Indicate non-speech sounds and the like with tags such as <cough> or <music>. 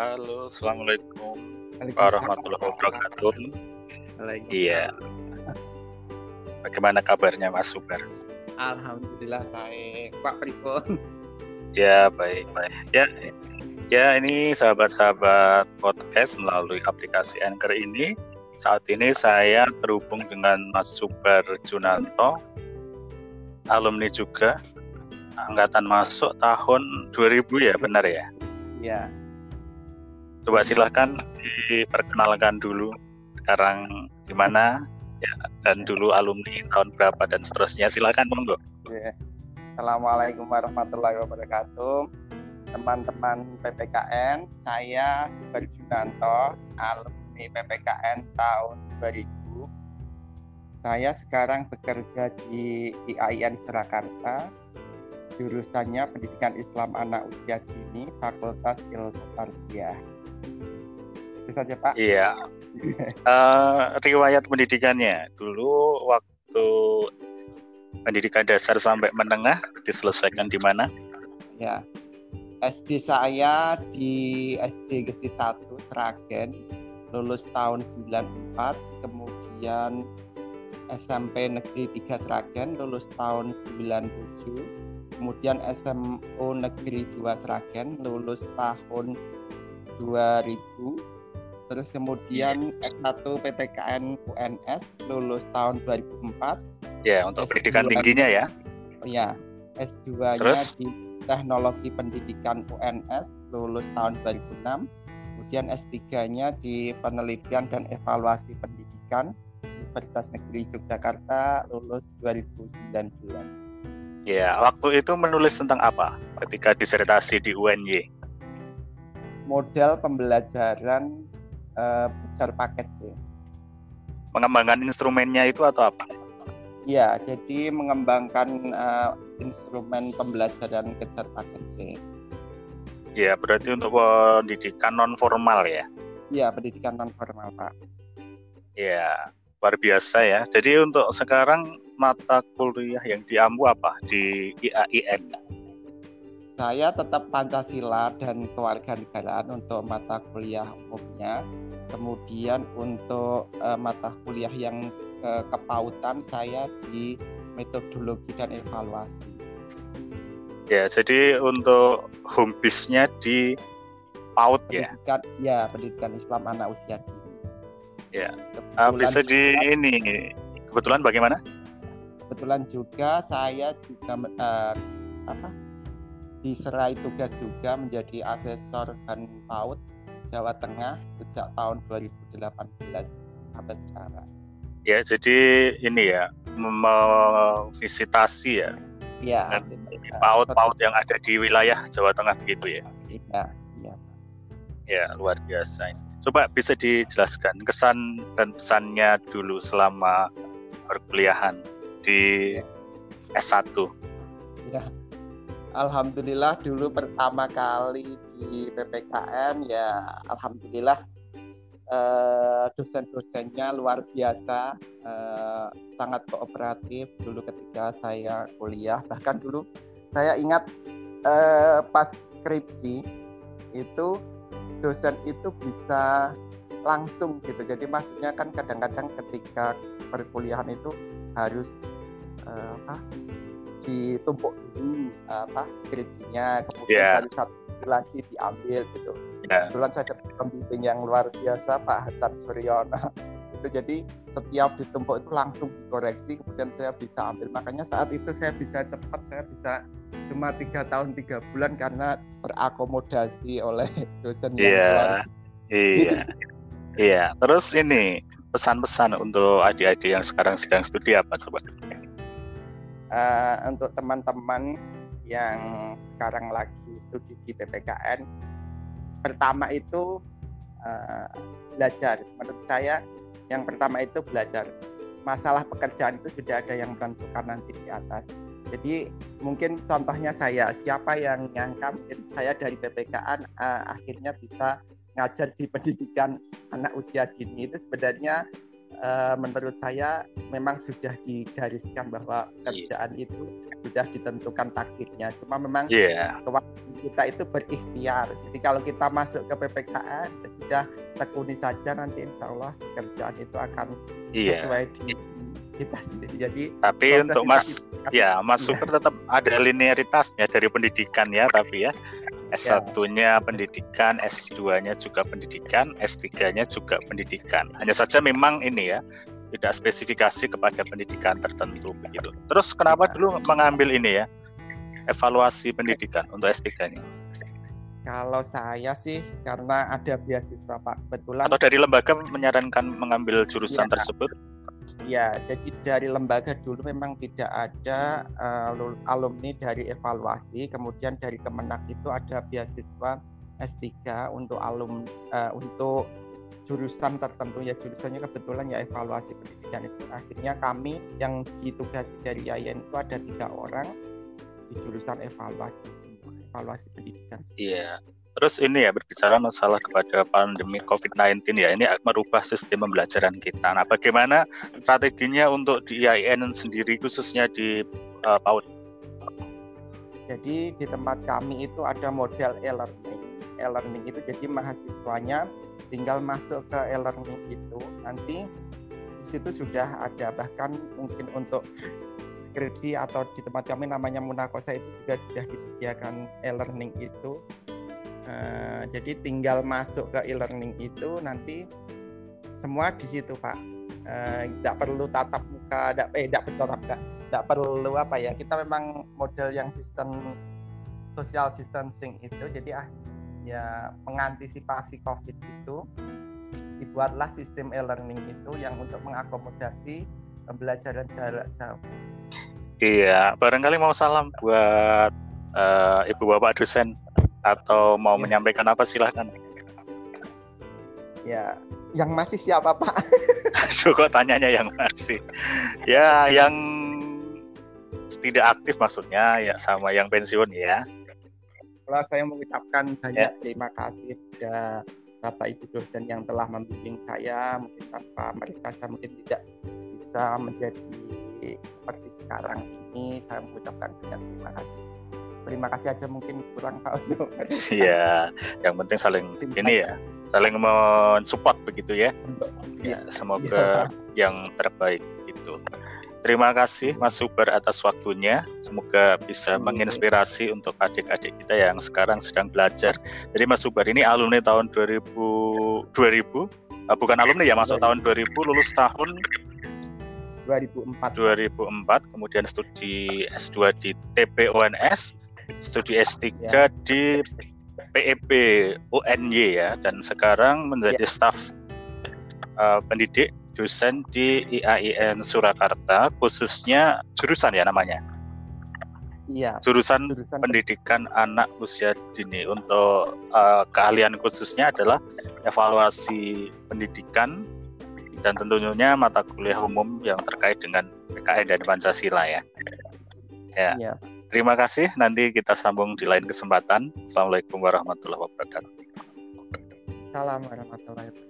Halo, assalamualaikum warahmatullahi wabarakatuh. Iya. Bagaimana kabarnya Mas Subar? Alhamdulillah baik. Pak Pripon. Ya baik baik. Ya ya ini sahabat-sahabat podcast melalui aplikasi Anchor ini. Saat ini saya terhubung dengan Mas Subar Junanto, alumni juga, angkatan masuk tahun 2000 ya benar ya? Ya. Coba silahkan diperkenalkan dulu sekarang di mana ya dan dulu alumni tahun berapa dan seterusnya silakan monggo. Assalamualaikum warahmatullahi wabarakatuh. Teman-teman PPKN, saya Super Sunanto, alumni PPKN tahun 2000. Saya sekarang bekerja di IAIN Surakarta, jurusannya Pendidikan Islam Anak Usia Dini, Fakultas Ilmu Tarbiyah. Itu saja Pak. Iya. uh, <laughs> riwayat pendidikannya dulu waktu pendidikan dasar sampai menengah diselesaikan di mana? Ya. SD saya di SD Gesi 1 Seragen lulus tahun 94 kemudian SMP Negeri 3 Seragen lulus tahun 97 kemudian SMU Negeri 2 Seragen lulus tahun 2000 terus kemudian S1 PPKN UNS lulus tahun 2004 ya untuk S2, pendidikan tingginya ya. Ya S2 nya di Teknologi Pendidikan UNS lulus tahun 2006 kemudian S3 nya di Penelitian dan Evaluasi Pendidikan Universitas Negeri Yogyakarta lulus 2019 ya waktu itu menulis tentang apa? Ketika disertasi di UNY model pembelajaran uh, belajar paket C. Mengembangkan instrumennya itu atau apa? Iya, jadi mengembangkan uh, instrumen pembelajaran kejar paket C. Ya, berarti untuk pendidikan non formal ya? Iya, pendidikan non formal Pak. Ya, luar biasa ya. Jadi untuk sekarang mata kuliah yang diambu apa di IAIN? Saya tetap Pancasila dan kewarganegaraan untuk mata kuliah umumnya. Kemudian untuk uh, mata kuliah yang uh, kepautan saya di metodologi dan evaluasi. Ya, jadi untuk home base-nya di PAUD ya? pendidikan, ya? Ya, pendidikan Islam anak usia dini. Ya, uh, bisa di ini, kebetulan bagaimana? Kebetulan juga saya juga uh, apa diserai tugas juga menjadi asesor dan PAUD Jawa Tengah sejak tahun 2018 sampai sekarang. Ya, jadi ini ya memvisitasi ya. Iya. PAUD-PAUD yang ada di wilayah Jawa Tengah begitu ya. Iya, iya. Ya, luar biasa. Coba bisa dijelaskan kesan dan pesannya dulu selama perkuliahan di ya. S1. Ya, Alhamdulillah dulu pertama kali di PPKN ya Alhamdulillah eh, dosen-dosennya luar biasa eh, sangat kooperatif. Dulu ketika saya kuliah bahkan dulu saya ingat eh, pas skripsi itu dosen itu bisa langsung gitu. Jadi maksudnya kan kadang-kadang ketika perkuliahan itu harus eh, apa ditumpuk dulu apa skripsinya kemudian yeah. dari satu lagi diambil gitu. Yeah. Kebetulan saya dapat pembimbing yang luar biasa Pak Hasan Suryono <laughs> itu jadi setiap ditumpuk itu langsung dikoreksi kemudian saya bisa ambil makanya saat itu saya bisa cepat saya bisa cuma tiga tahun tiga bulan karena terakomodasi oleh <laughs> dosen yeah. yang iya. iya iya terus ini pesan-pesan untuk adik-adik yang sekarang sedang studi apa coba uh, untuk teman-teman yang sekarang lagi studi di PPKN pertama itu uh, belajar. Menurut saya yang pertama itu belajar. Masalah pekerjaan itu sudah ada yang menentukan nanti di atas. Jadi mungkin contohnya saya. Siapa yang nyangka mungkin saya dari PPKN uh, eh, akhirnya bisa ngajar di <laughs> pendidikan anak usia dini? Itu sebenarnya uh, menurut saya memang sudah digariskan bahwa Iya. pekerjaan itu sudah ditentukan takdirnya. Cuma memang Iya. kita itu berikhtiar. Jadi kalau kita masuk ke PPKN ya sudah tekuni saja nanti insya Allah pekerjaan itu akan Iya. sesuai di kita sendiri. Jadi Tapi untuk Mas itu- ya Mas Iya. Super tetap ada linearitasnya dari pendidikan ya tapi ya S1-nya pendidikan, S2-nya juga pendidikan, S3-nya juga pendidikan. Hanya saja memang ini ya tidak spesifikasi kepada pendidikan tertentu begitu. Terus kenapa Iya. dulu mengambil ini ya? Evaluasi pendidikan untuk S3-nya kalau saya sih karena ada beasiswa Pak kebetulan atau dari lembaga menyarankan mengambil jurusan Iya. tersebut? Ya, jadi dari lembaga dulu memang tidak ada uh, alumni dari evaluasi, kemudian dari Kemenak itu ada beasiswa S3 untuk alum uh, untuk jurusan tertentu ya jurusannya kebetulan ya evaluasi pendidikan itu. Akhirnya kami yang ditugasi dari YAIN itu ada tiga orang di jurusan evaluasi semua, evaluasi pendidikan. Iya. Terus ini ya berbicara masalah kepada pandemi COVID-19 ya, ini merubah sistem pembelajaran kita. Nah, bagaimana strateginya untuk di IAIN sendiri khususnya di uh, PAUD? Jadi di tempat kami itu ada model e-learning. E-learning itu jadi mahasiswanya tinggal masuk ke e-learning itu nanti di situ sudah ada bahkan mungkin untuk skripsi atau di tempat kami namanya Munakosa itu juga sudah disediakan e-learning itu. Eh, jadi tinggal masuk ke e-learning itu nanti semua di situ Pak. Tidak perlu tatap muka, tidak eh tidak perlu tidak perlu apa ya. Kita memang model yang sistem social distancing itu jadi ah ya mengantisipasi COVID itu dibuatlah sistem e-learning itu yang untuk mengakomodasi pembelajaran jarak jauh. Iya, barangkali mau salam buat uh, ibu bapak dosen atau mau Iya. menyampaikan apa silahkan. Ya, yang masih siapa Pak? <laughs> Aduh, kok tanyanya yang masih. Ya, yang tidak aktif maksudnya ya sama yang pensiun ya. Kalau saya mengucapkan banyak terima kasih pada Bapak Ibu dosen yang telah membimbing saya, mungkin tanpa mereka saya mungkin tidak bisa menjadi seperti sekarang ini. Saya mengucapkan banyak terima kasih. Terima kasih aja mungkin kurang Pak untuk <laughs> Iya, yang penting saling ini ya, saling mensupport begitu ya. Ya, semoga yang terbaik gitu. Terima kasih Mas Super atas waktunya. Semoga bisa Oke. menginspirasi untuk adik-adik kita yang sekarang sedang belajar. Jadi Mas Super ini alumni tahun 2000 2000 ah, bukan alumni ya masuk 2000. tahun 2000 lulus tahun 2004 2004 kemudian studi S2 di TPONS studi S3 Ya. di PEP UNY ya dan sekarang menjadi staf uh, pendidik dosen di IAIN Surakarta khususnya jurusan ya namanya iya jurusan jurusan pendidikan anak usia dini untuk uh, keahlian khususnya adalah evaluasi pendidikan dan tentunya mata kuliah umum yang terkait dengan PKN dan Pancasila ya. Ya. iya Terima kasih. Nanti kita sambung di lain kesempatan. Assalamualaikum warahmatullahi wabarakatuh. salam warahmatullahi wabarakatuh